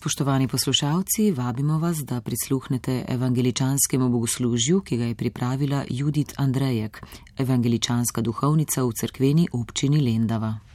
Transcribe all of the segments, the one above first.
Spoštovani poslušalci, vabimo vas, da prisluhnete evangeličanskemu bogoslužju, ki ga je pripravila Judith Andrejek, evangeličanska duhovnica v cerkveni občini Lendava.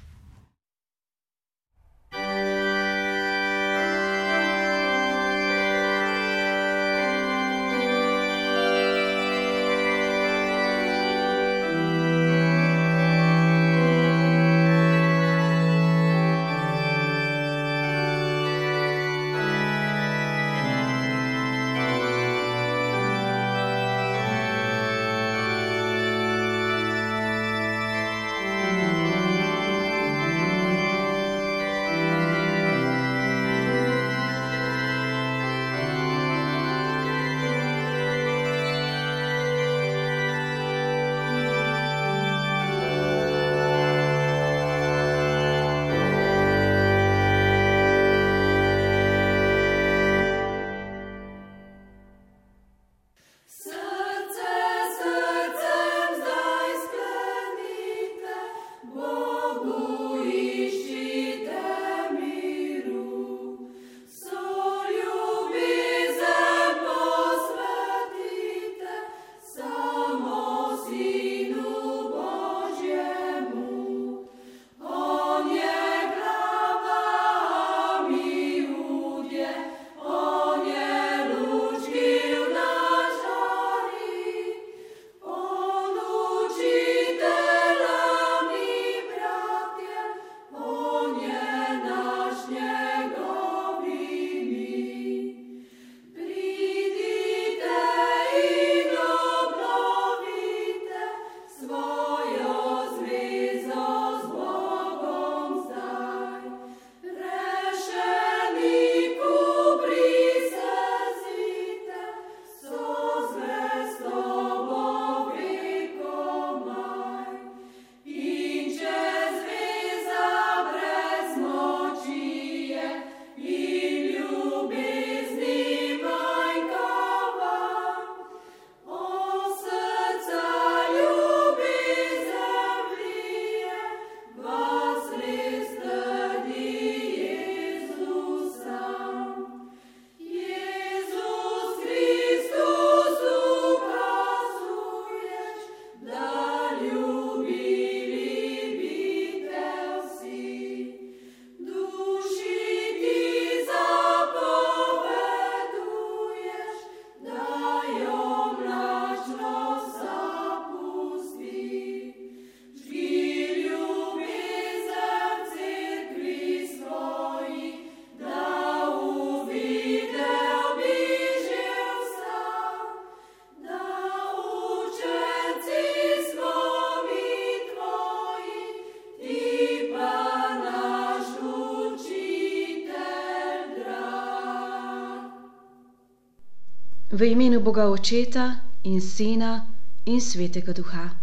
V imenu Boga Očeta in Sina in Svetega Duha.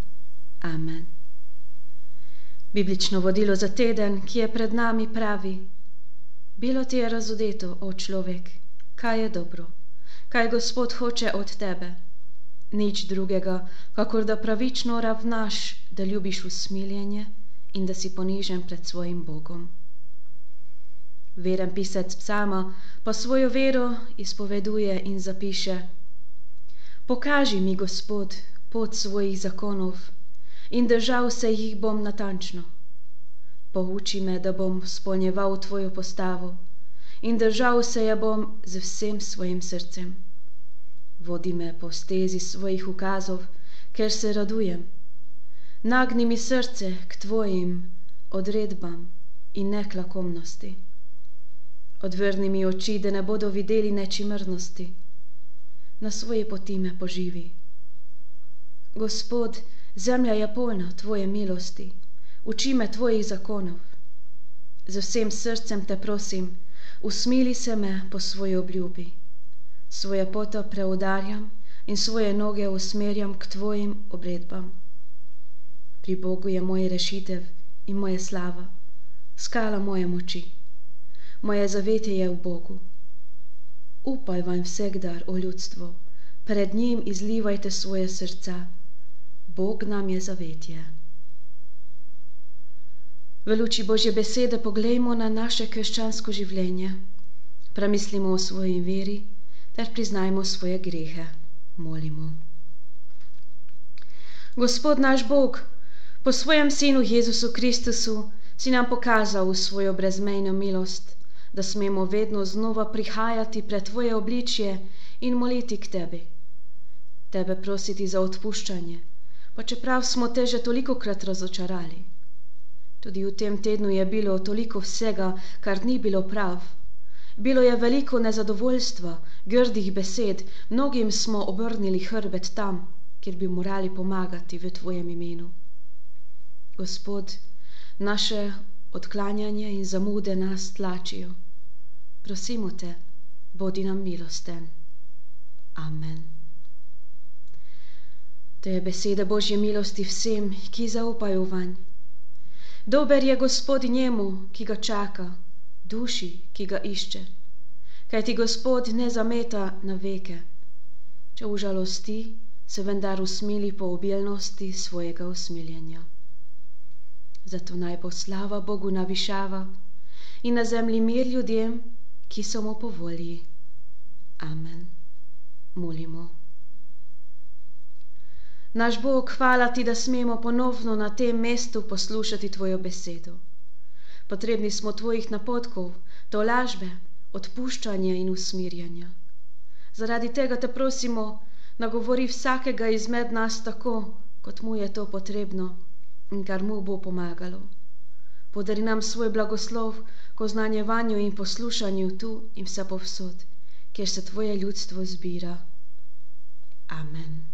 Amen. Biblično vodilo za teden, ki je pred nami, pravi: Bilo ti je razodeto, o človek, kaj je dobro, kaj Gospod hoče od tebe. Nič drugega, kakor da pravično ravnaš, da ljubiš usmiljenje in da si ponižen pred svojim Bogom. Veren pisec psama pa svojo vero izpoveduje in zapiše: Pokaži mi, Gospod, pot svojih zakonov in držal se jih bom natančno. Pouči me, da bom spolnjeval tvojo postavo in držal se je bom z vsem svojim srcem. Vodi me po stezi svojih ukazov, ker se radujem. Nagni mi srce k tvojim odredbam in neklakomnosti odvrni mi oči, da ne bodo videli nečimrnosti. Na svoji poti me poživi. Gospod, zemlja je polna tvoje milosti, uči me tvojih zakonov. Z vsem srcem te prosim, usmili se me po svoji obljubi. Svoje poto preudarjam in svoje noge usmerjam k tvojim obredbam. Pri Bogu je moj rešitev in moja slava, skala moje moči moje zavetje je v Bogu. Upaj vam vsegdar, o ljudstvo, pred njim izlivajte svoje srca. Bog nam je zavetje. V luči Božje besede poglejmo na naše krščansko življenje. Premislimo o svoji veri ter priznajmo svoje grehe. Molimo. Gospod naš Bog, po svojem Sinu Jezusu Kristusu si nam pokazal svojo brezmejno milost, da smemo vedno znova prihajati pred Tvoje obličje in moliti k Tebi. Tebe prositi za odpuščanje, pa čeprav smo te že toliko krat razočarali. Tudi v tem tednu je bilo toliko vsega, kar ni bilo prav. Bilo je veliko nezadovoljstva, grdih besed, mnogim smo obrnili hrbet tam, kjer bi morali pomagati v Tvojem imenu. Gospod, naše odklanjanje in zamude nas tlačijo. Prosimo te, bodi nam milosten. Amen. To je beseda Božje milosti vsem, ki zaupajo vanj. Dober je Gospod njemu, ki ga čaka, duši, ki ga išče, kaj ti Gospod ne zameta na veke. Če užalosti, se vendar usmili po obilnosti svojega usmiljenja. Zato naj bo slava Bogu navišava in na zemlji mir ljudem, ki so mu po volji. Amen. Molimo. Naš Bog, hvala ti, da smemo ponovno na tem mestu poslušati tvojo besedo. Potrebni smo tvojih napotkov, to lažbe, odpuščanja in usmirjanja. Zaradi tega te prosimo, nagovori vsakega izmed nas tako, kot mu je to potrebno in kar mu bo pomagalo. Podari nam svoj blagoslov ko znanjevanju in poslušanju tu in vse povsod, kjer se tvoje ljudstvo zbira. Amen.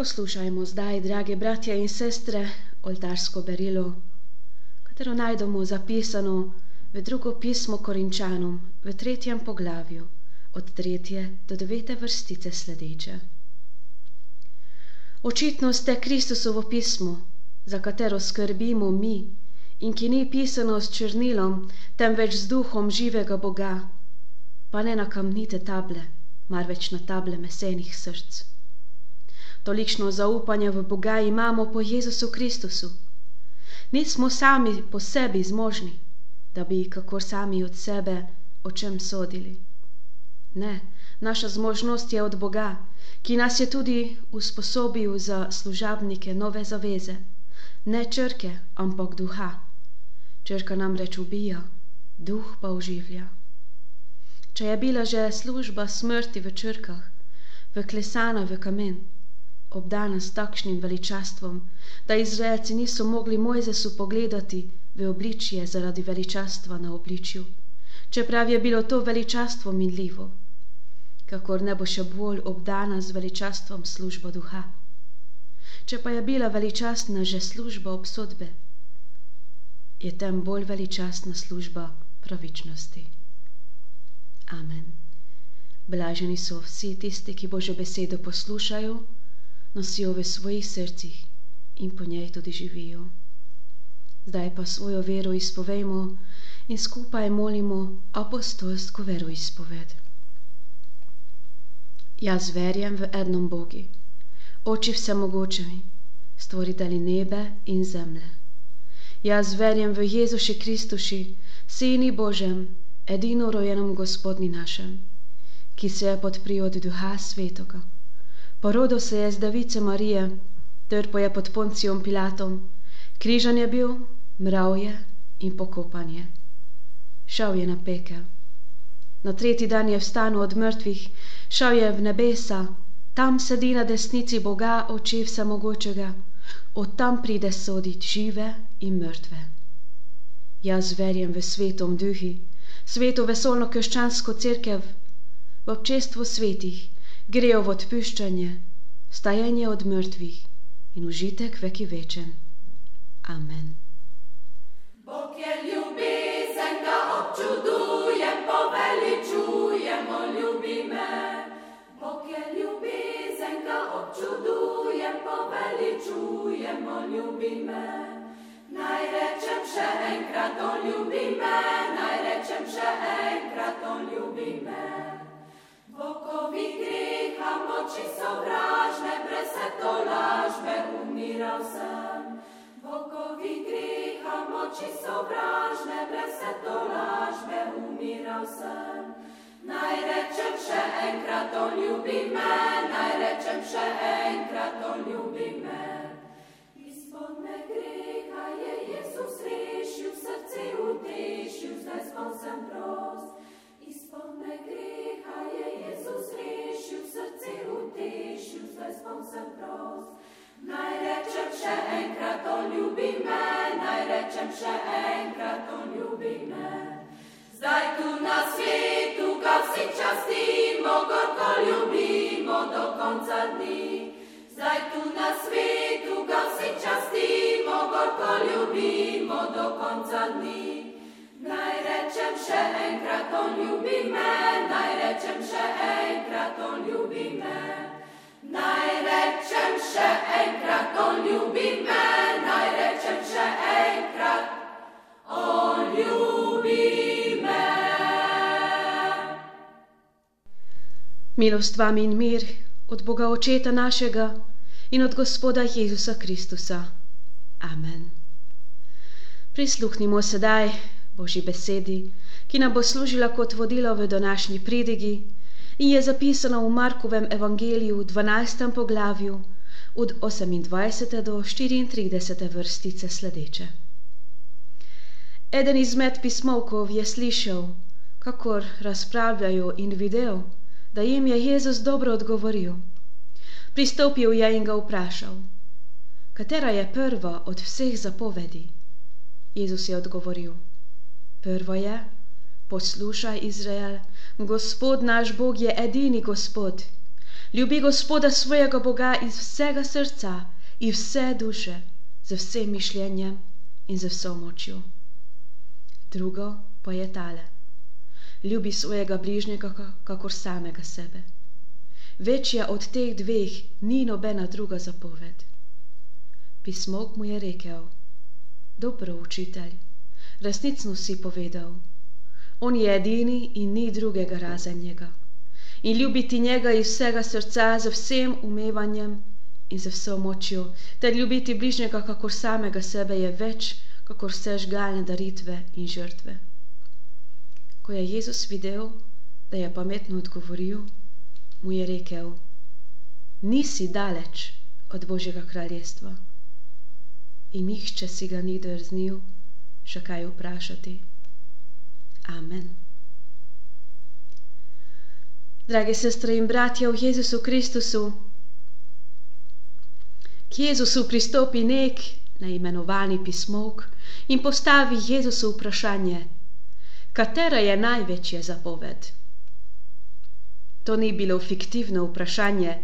Poslušajmo zdaj, drage bratje in sestre, oltarsko berilo, katero najdemo zapisano v drugo pismo Korinčanom v tretjem poglavju, od tretje do devete vrstice sledeče. Očitno ste Kristusovo pismo, za katero skrbimo mi in ki ni pisano s črnilom, temveč z duhom živega Boga, pa ne na kamnite table, marveč na table mesenih src. Tolikšno zaupanje v Boga imamo po Jezusu Kristusu. Nismo sami po sebi zmožni, da bi kako sami od sebe o čem sodili. Ne, naša zmožnost je od Boga, ki nas je tudi usposobil za služabnike nove zaveze. Ne črke, ampak duha. Črka nam reč ubija, duh pa oživlja. Če je bila že služba smrti v črkah, vklesana v kamen, obdana s takšnim veličastvom, da Izraelci niso mogli Mojzesu pogledati v obličje zaradi veličastva na obličju, čeprav je bilo to veličastvo minljivo, kakor ne bo še bolj obdana z veličastvom službo duha. Če pa je bila veličastna že služba obsodbe, je tem bolj veličastna služba pravičnosti. Amen. Blaženi so vsi tisti, ki Božjo besedo poslušajo, nosijo v svojih srcih in po njej tudi živijo. Zdaj pa svojo vero izpovejmo in skupaj molimo apostolsko vero izpoved. Jaz verjam v enom Bogi, oči vsemogočemi, stvoritelji nebe in zemlje. Jaz verjam v Jezuši Kristuši, Sini Božem, edino rojenom Gospodni našem, ki se je podpril od Duha Svetoga Porodil se je z device Marije, trpo je pod Poncijom Pilatom, križan je bil, mrav je in pokopan je. Šel je na pekel. Na tretji dan je vstanil od mrtvih, šel je v nebesa, tam sedi na desnici Boga, oči vsemogočega, od tam pride soditi žive in mrtve. Jaz verjem v svetom duhi, sveto vesolno krščansko crkev, v občestvu svetih, grejo v odpuščanje, stajanje od mrtvih in užitek veki večen. Amen. Bog je ljubezen, Bokovi greha moči sovražne, brez se to lažbe umiral sem. Bokovi greha moči sovražne, brez se to lažbe umiral sem. Naj rečem še enkrat, on ljubi me, naj rečem še enkrat, on ljubi me. Izpodne greha je Jezus rešil, srce utešil, zdaj spon sem prost. Izpodne greha je Jezus srce utešil, zdaj spom sem prost. Naj rečem še enkrat, on ljubi me, naj rečem še enkrat, on ljubi me. Zdaj tu na svetu ga vsi častimo, gorko ljubimo do konca dni. Zdaj tu na svetu ga vsi častimo, gorko ljubimo do konca dni. Naj rečem še enkrat, on ljubi me, naj rečem še enkrat, on ljubi me. Naj rečem še enkrat, on ljubi me, naj rečem še enkrat, on ljubi me. Milost vam in mir od Boga Očeta našega in od Gospoda Jezusa Kristusa. Amen. Prisluhnimo sedaj Božji besedi, ki nam bo služila kot vodilo v današnji pridigi in je zapisana v Markovem evangeliju v 12. poglavju od 28. do 34. vrstice sledeče. Eden izmed pismovkov je slišal, kakor razpravljajo in videl, da jim je Jezus dobro odgovoril. Pristopil je in ga vprašal, katera je prva od vseh zapovedi. Jezus je odgovoril, Prvo je, poslušaj Izrael, Gospod naš Bog je edini Gospod. Ljubi Gospoda svojega Boga iz vsega srca in vse duše, z vsem mišljenjem in z vso močjo. Drugo pa je tale: ljubi svojega bližnjega, kakor samega sebe. Večja od teh dveh ni nobena druga zapoved. Pismok mu je rekel: Dobro, učitelj, resnično si povedal. On je edini in ni drugega razen njega. In ljubiti njega iz vsega srca, z vsem umevanjem in z vso močjo, ter ljubiti bližnjega kakor samega sebe je več, kakor vse žgalne daritve in žrtve. Ko je Jezus videl, da je pametno odgovoril, mu je rekel: Nisi daleč od Božjega kraljestva. In nihče si ga ni drznil še kaj vprašati. Amen. Drage sestre in bratje v Jezusu Kristusu, k Jezusu pristopi nek naimenovani pismok in postavi Jezusu vprašanje, katera je največja zapoved. To ni bilo fiktivno vprašanje,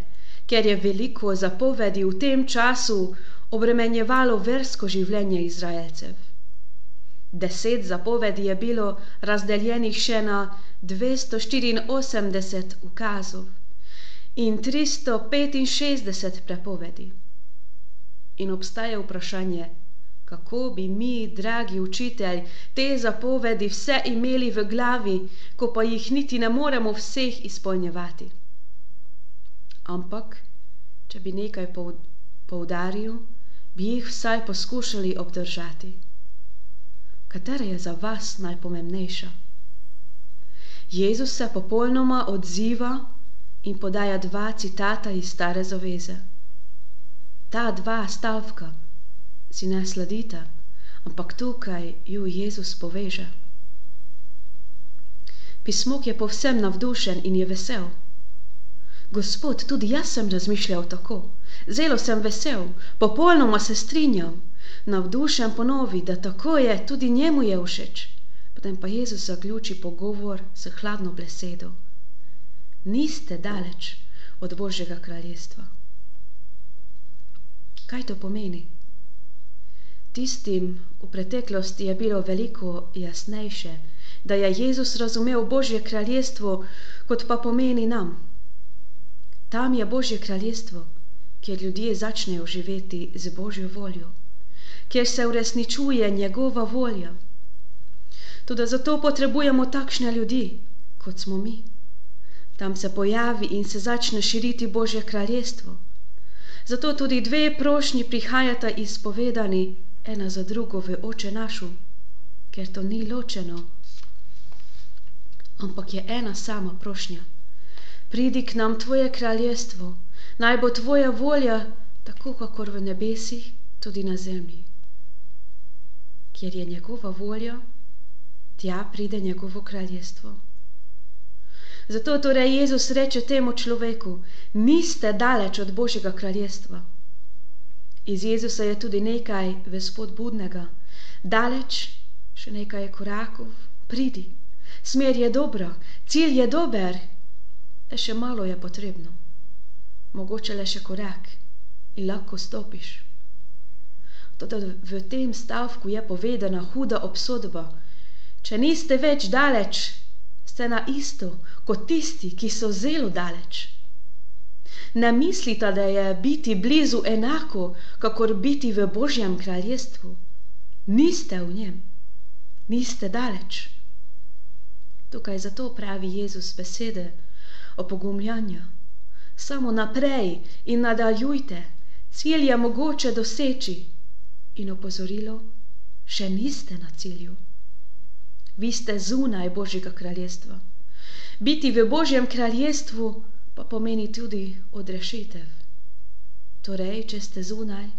ker je veliko zapovedi v tem času obremenjevalo versko življenje Izraelcev. Deset zapovedi je bilo razdeljenih še na 284 ukazov in 365 prepovedi. In obstaja vprašanje, kako bi mi, dragi učitelj, te zapovedi vse imeli v glavi, ko pa jih niti ne moremo vseh izpolnjevati. Ampak, če bi nekaj poudaril, bi jih vsaj poskušali obdržati. Katera je za vas najpomembnejša? Jezus se popolnoma odziva in podaja dva citata iz Stare zaveze. Ta dva stavka si ne sledita, ampak tukaj ju Jezus poveže. Pismok je povsem navdušen in je vesel. Gospod, tudi jaz sem razmišljal tako, zelo sem vesel, popolnoma se strinjam, navdušen ponovi, da tako je, tudi njemu je všeč. Potem pa Jezus zaključi pogovor s hladno besedo. Niste daleč od Božjega kraljestva. Kaj to pomeni? Tistim v preteklosti je bilo veliko jasnejše, da je Jezus razumel Božje kraljestvo, kot pa pomeni nam. Tam je Božje kraljestvo, kjer ljudje začnejo živeti z Božjo voljo, kjer se uresničuje njegova volja. Tudi zato potrebujemo takšne ljudi, kot smo mi. Tam se pojavi in se začne širiti Božje kraljestvo. Zato tudi dve prošnji prihajata izpovedani ena za drugo v oče našu, ker to ni ločeno, ampak je ena sama prošnja pridi k nam tvoje kraljestvo, naj bo tvoja volja, tako kakor v nebesih, tudi na zemlji. Kjer je njegova volja, tja pride njegovo kraljestvo. Zato torej Jezus reče temu človeku: Niste daleč od Božjega kraljestva. Iz Jezusa je tudi nekaj vespodbudnega, daleč še nekaj korakov, pridi. Smer je dobra, cilj je dober, le še malo je potrebno, mogoče le še korak in lahko stopiš. Toda v tem stavku je povedana huda obsodba. Če niste več daleč, ste na isto kot tisti, ki so zelo daleč. Ne mislite, da je biti blizu enako, kakor biti v Božjem kraljestvu. Niste v njem, niste daleč. Tukaj zato pravi Jezus besede, opogumljanja. Samo naprej in nadaljujte, cilj je mogoče doseči. In opozorilo, še niste na cilju. Vi ste zunaj Božjega kraljestva. Biti v Božjem kraljestvu pa pomeni tudi odrešitev. Torej, če ste zunaj,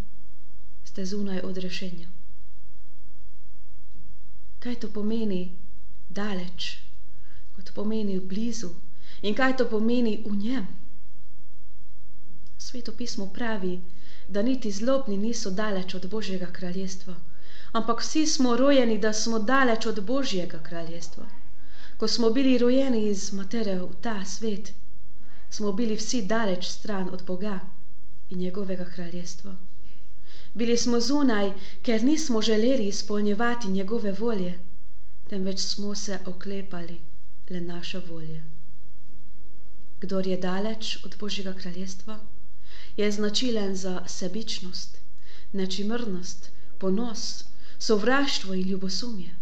ste zunaj odrešenja. Kaj to pomeni daleč, kot pomeni blizu? In kaj to pomeni v njem? Sveto pismo pravi, da niti zlobni niso daleč od Božjega kraljestva, ampak vsi smo rojeni, da smo daleč od Božjega kraljestva. Ko smo bili rojeni iz matere v ta svet, smo bili vsi daleč stran od Boga in njegovega kraljestva. Bili smo zunaj, ker nismo želeli izpolnjevati njegove volje, temveč smo se oklepali le naše volje. Kdor je daleč od Božjega kraljestva, je značilen za sebičnost, nečimrnost, ponos, sovraštvo in ljubosumje.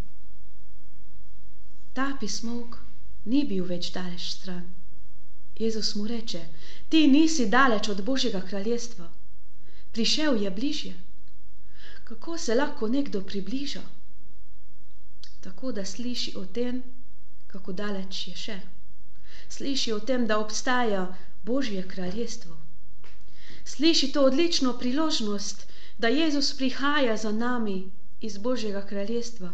Ta pismovk ni bil več daleč stran. Jezus mu reče: Ti nisi daleč od Božjega kraljestva, prišel je bližje. Kako se lahko nekdo približa? Tako da sliši o tem, kako daleč je še. Sliši o tem, da obstaja Božje kraljestvo. Sliši to odlično priložnost, da Jezus prihaja za nami iz Božjega kraljestva,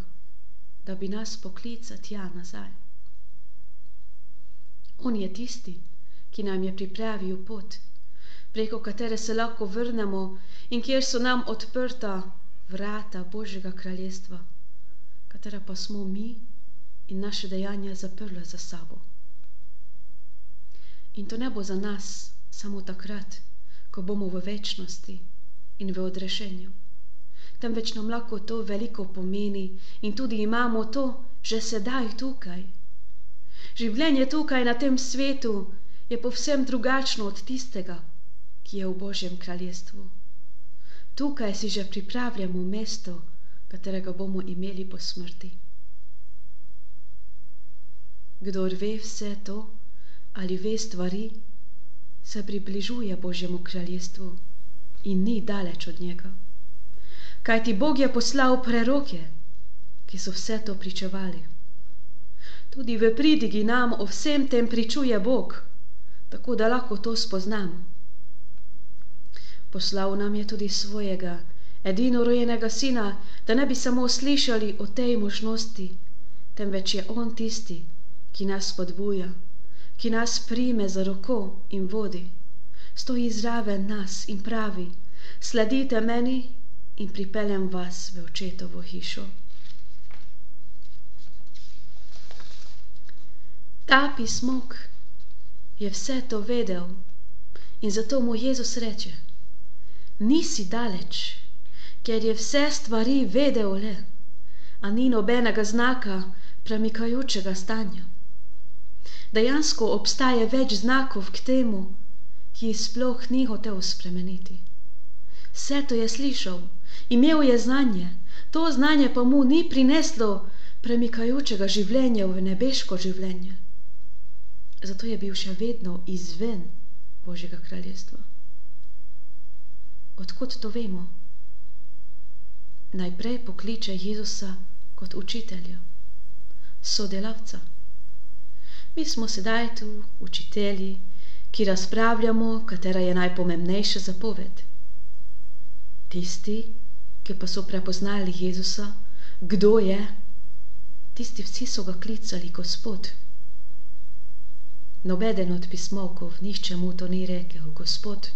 da bi nas poklical tja nazaj. On je tisti, ki nam je pripravil pot, preko katere se lahko vrnemo in kjer so nam odprta vrata Božjega kraljestva, katera pa smo mi in naše dejanja zaprla za sabo. In to ne bo za nas samo takrat, ko bomo v večnosti in v odrešenju, temveč nam lahko to veliko pomeni in tudi imamo to že sedaj tukaj. Življenje tukaj na tem svetu je povsem drugačno od tistega, ki je v Božjem kraljestvu. Tukaj si že pripravljamo mesto, katerega bomo imeli po smrti. Kdor ve vse to ali ve stvari, se približuje Božjemu kraljestvu in ni daleč od njega. Kaj ti Bog je poslal preroke, ki so vse to pričevali. Tudi v pridigi nam o vsem tem pričuje Bog, tako da lahko to spoznamo. Poslal nam je tudi svojega, edino rojenega sina, da ne bi samo slišali o tej možnosti, temveč je on tisti, ki nas podbuja, ki nas prime za roko in vodi, stoji zraven nas in pravi: Sledite meni in pripeljem vas v očetovo hišo. Ta pismok je vse to vedel in zato mu Jezus reče: Nisi daleč, ker je vse stvari vedel le, a ni nobenega znaka premikajočega stanja. Dejansko obstaja več znakov k temu, ki jih sploh ni hotel spremeniti. Vse to je slišal, imel je znanje, to znanje pa mu ni prineslo premikajočega življenja v nebeško življenje zato je bil še vedno izven Božjega kraljestva. Odkud to vemo? Najprej pokliče Jezusa kot učitelja, sodelavca. Mi smo sedaj tu učitelji, ki razpravljamo, katera je najpomembnejša zapoved. Tisti, ki pa so prepoznali Jezusa, kdo je, tisti vsi so ga klicali Gospod. Nobeden od pismovkov, nišče mu to ni rekel, Gospod.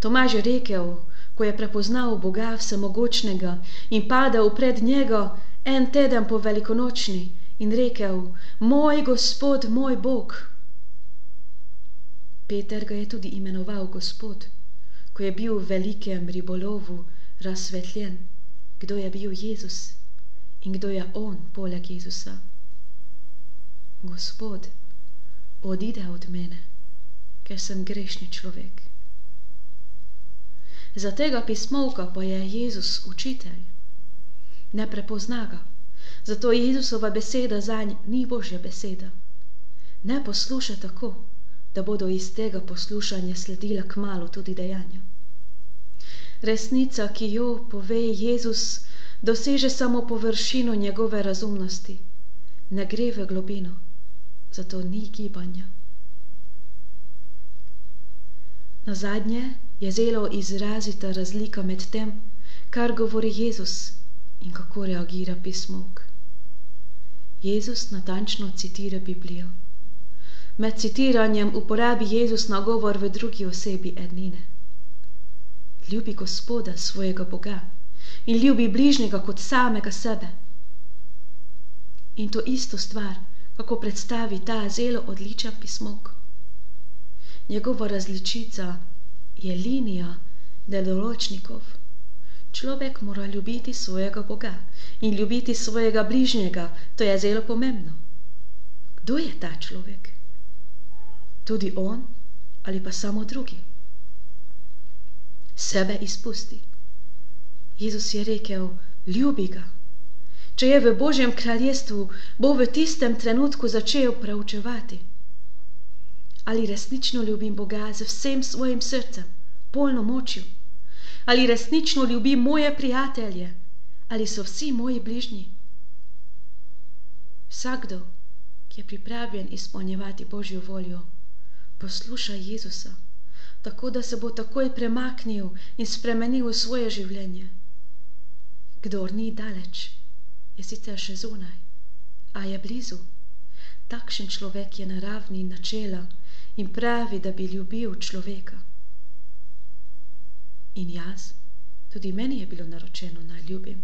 Tomaž je rekel, ko je prepoznal Boga vsemogočnega in padel pred njega en teden po velikonočni in rekel, moj Gospod, moj Bog. Peter ga je tudi imenoval Gospod, ko je bil v velikem ribolovu razsvetljen, kdo je bil Jezus in kdo je on poleg Jezusa. Gospod odide od mene, ker sem grešni človek. Za tega pismovka pa je Jezus učitelj. Ne prepozna ga, zato Jezusova beseda zanj ni Božja beseda. Ne posluša tako, da bodo iz tega poslušanja sledila k malu tudi dejanja. Resnica, ki jo pove Jezus, doseže samo površino njegove razumnosti, ne gre v globino zato ni gibanja. Na zadnje je zelo izrazita razlika med tem, kar govori Jezus in kako reagira pismovk. Jezus natančno citira Biblijo. Med citiranjem uporabi Jezus nagovor v drugi osebi ednine. Ljubi Gospoda, svojega Boga, in ljubi bližnjega kot samega sebe. In to isto stvar kako predstavi ta zelo odličen pismok. Njegova različica je linija deloročnikov. Človek mora ljubiti svojega Boga in ljubiti svojega bližnjega, to je zelo pomembno. Kdo je ta človek? Tudi on ali pa samo drugi? Sebe izpusti. Jezus je rekel, ljubi ga. Če je v Božjem kraljestvu, bo v tistem trenutku začel preučevati. Ali resnično ljubim Boga z vsem svojim srcem, polno močjo? Ali resnično ljubim moje prijatelje? Ali so vsi moji bližnji? Vsakdo, ki je pripravljen izpolnjevati Božjo voljo, posluša Jezusa, tako da se bo takoj premaknil in spremenil svoje življenje. Kdor ni daleč, je sicer še zunaj, a je blizu. Takšen človek je naravni načela in pravi, da bi ljubil človeka. In jaz, tudi meni je bilo naročeno naj ljubim.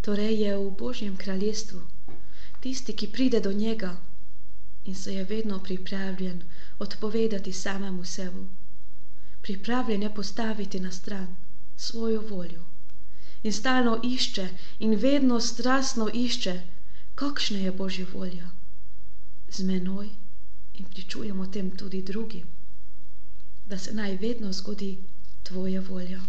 Torej je v Božjem kraljestvu tisti, ki pride do njega in se je vedno pripravljen odpovedati samemu sebi, pripravljen je postaviti na stran svojo voljo in stalno išče in vedno strastno išče, kakšna je Božja volja. Z menoj in pričujem o tem tudi drugim, da se naj vedno zgodi tvoja volja.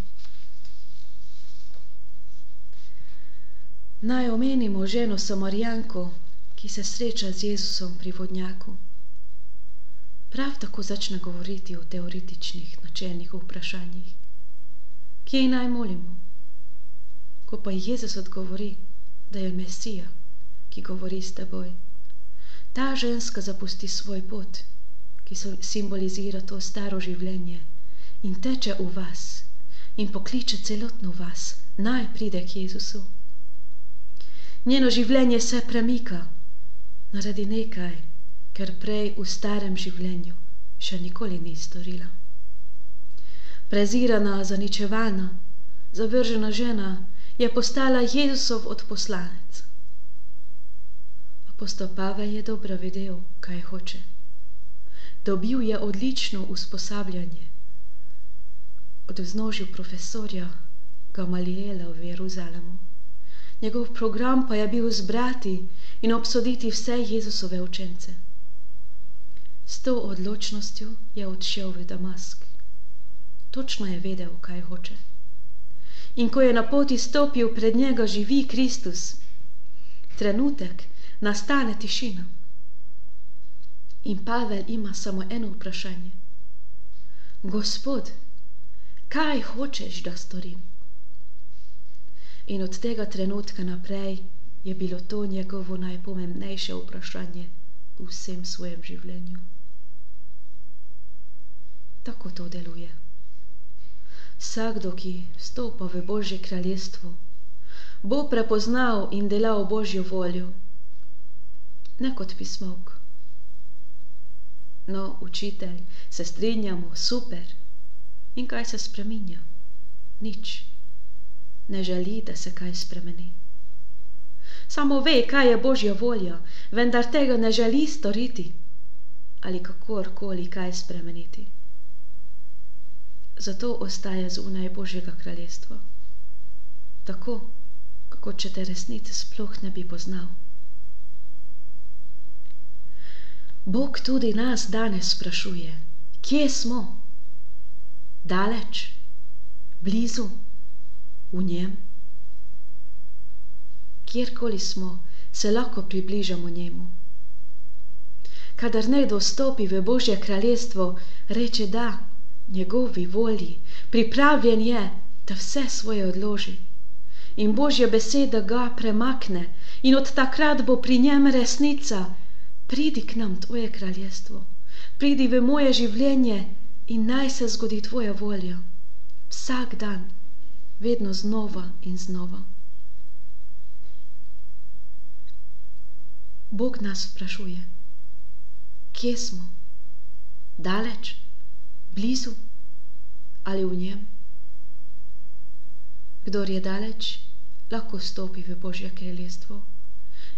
Naj omenimo ženo Samarijanko, ki se sreča z Jezusom pri vodnjaku. Prav tako začne govoriti o teoretičnih, načelnih vprašanjih. Kje naj molimo? Ko pa Jezus odgovori, da je Mesija, ki govori s teboj, ta ženska zapusti svoj pot, ki simbolizira to staro življenje in teče v vas in pokliče celotno vas, naj pride k Jezusu. Njeno življenje se premika naredi nekaj, ker prej v starem življenju še nikoli ni storila. Prezirana, zaničevana, zavržena žena je postala Jezusov odposlanec. Apostol Pavel je dobro vedel, kaj hoče. Dobil je odlično usposabljanje od vznožju profesorja Gamaliela v Jeruzalemu. Njegov program pa je bil zbrati in obsoditi vse Jezusove učence. S to odločnostjo je odšel v Damask. Točno je vedel, kaj hoče in ko je na poti stopil pred njega živi Kristus, trenutek nastane tišina. In Pavel ima samo eno vprašanje. Gospod, kaj hočeš, da storim? In od tega trenutka naprej je bilo to njegovo najpomembnejše vprašanje v vsem svojem življenju. Tako to deluje vsakdo, ki stopa v Božje kraljestvo, bo prepoznal in delal Božjo voljo, ne kot pismovk. No, učitelj, se strinjamo, super. In kaj se spreminja? Nič. Ne želi, da se kaj spremeni. Samo ve, kaj je Božja volja, vendar tega ne želi storiti ali kakorkoli kaj spremeniti zato ostaje zunaj Božjega kraljestva. Tako, kako če te resnice sploh ne bi poznal. Bog tudi nas danes sprašuje, kje smo? Daleč, blizu, v njem? Kjerkoli smo, se lahko približamo njemu. Kadar nekdo stopi v Božje kraljestvo, reče da, njegovi volji, pripravljen je, da vse svoje odloži. In Božja beseda ga premakne in od takrat bo pri njem resnica. Pridi k nam tvoje kraljestvo, pridi v moje življenje in naj se zgodi tvoja volja. Vsak dan, vedno znova in znova. Bog nas vprašuje, kje smo? Daleč? blizu ali v njem. Kdor je daleč, lahko stopi v Božje kraljestvo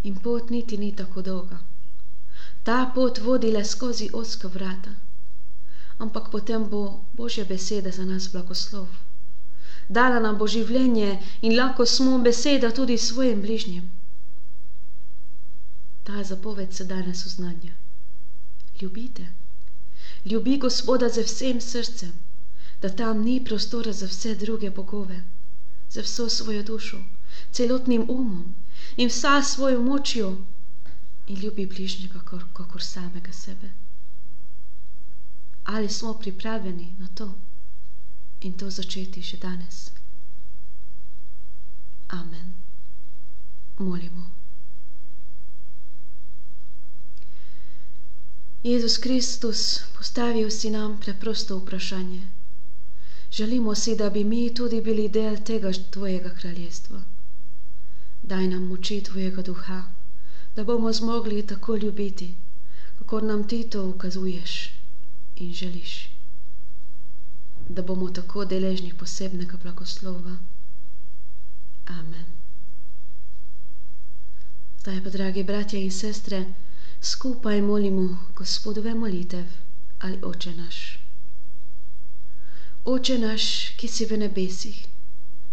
in pot niti ni tako dolga. Ta pot vodi le skozi oska vrata, ampak potem bo Božja beseda za nas blagoslov. Dala nam bo življenje in lahko smo beseda tudi svojim bližnjim. Ta zapoved se danes oznanja. Ljubite. Ljubi Gospoda z vsem srcem, da tam ni prostora za vse druge bogove, za vso svojo dušo, celotnim umom in vsa svojo močjo in ljubi bližnjega kakor, kakor samega sebe. Ali smo pripravljeni na to in to začeti že danes? Amen. Molimo. Jezus Kristus, postavil si nam preprosto vprašanje. Želimo si, da bi mi tudi bili del tega tvojega kraljestva. Daj nam moči tvojega duha, da bomo zmogli tako ljubiti, kako nam ti to ukazuješ in želiš. Da bomo tako deležni posebnega blagoslova. Amen. Zdaj pa, dragi bratje in sestre, skupaj molimo Gospodove molitev ali Oče naš. Oče naš, ki si v nebesih,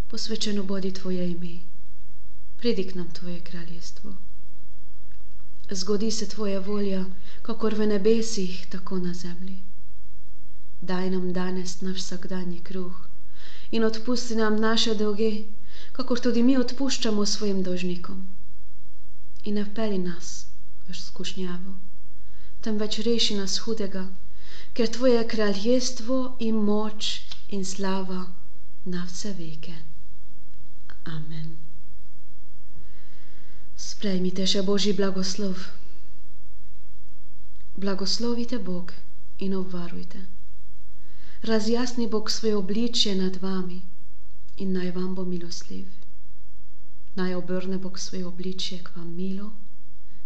posvečeno bodi Tvoje ime, pridi k nam Tvoje kraljestvo. Zgodi se Tvoja volja, kakor v nebesih, tako na zemlji. Daj nam danes naš vsakdanji kruh in odpusti nam naše dolge, kakor tudi mi odpuščamo svojim dolžnikom. In ne vpeli nas v skušnjavo, temveč reši nas hudega, ker tvoje kraljestvo in moč in slava na vse veke. Amen. Sprejmite še Božji blagoslov. Blagoslovite Bog in obvarujte. Razjasni Bog svoje obličje nad vami in naj vam bo milostljiv. Naj obrne Bog svoje obličje k vam milo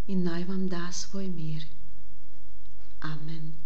in naj vam da svoj mir. Amen.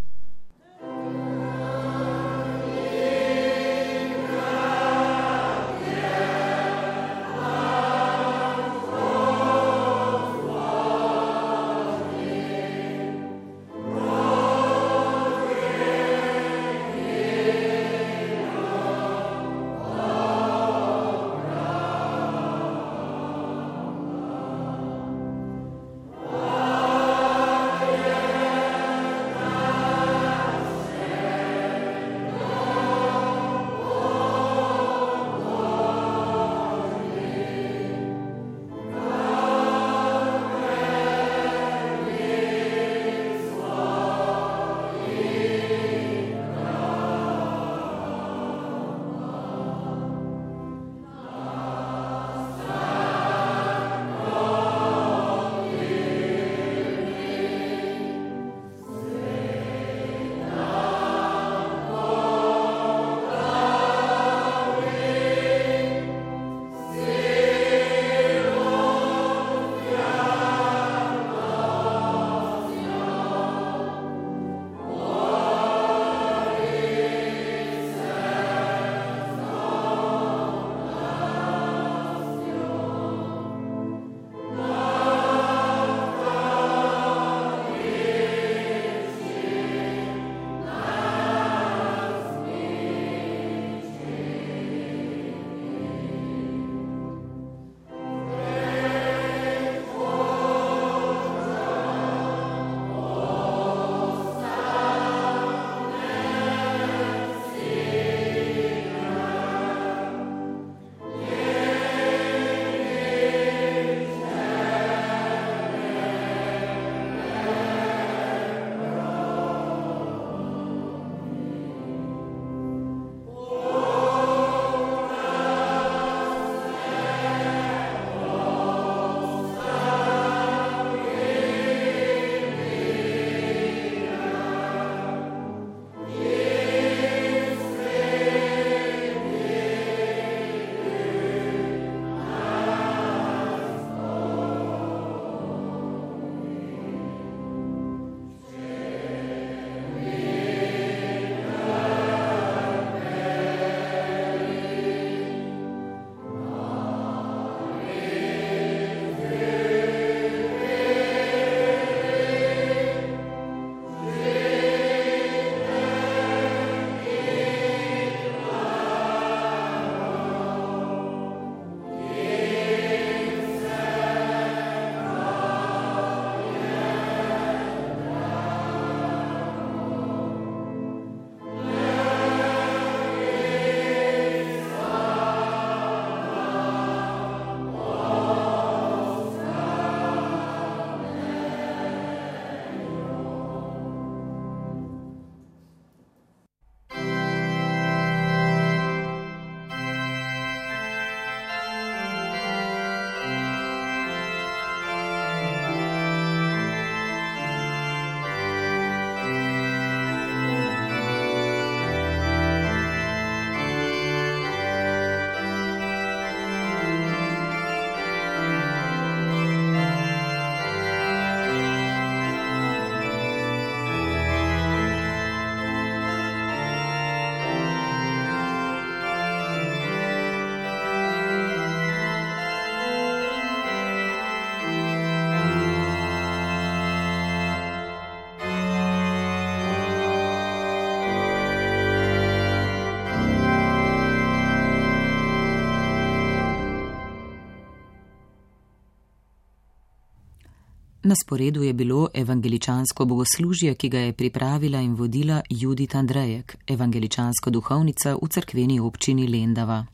Na sporedu je bilo evangeličansko bogoslužje, ki ga je pripravila in vodila Judith Andrejek, evangeličanska duhovnica v cerkveni občini Lendava.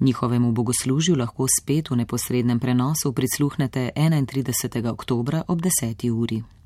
Njihovemu bogoslužju lahko spet v neposrednem prenosu prisluhnete 31. oktober ob 10. uri.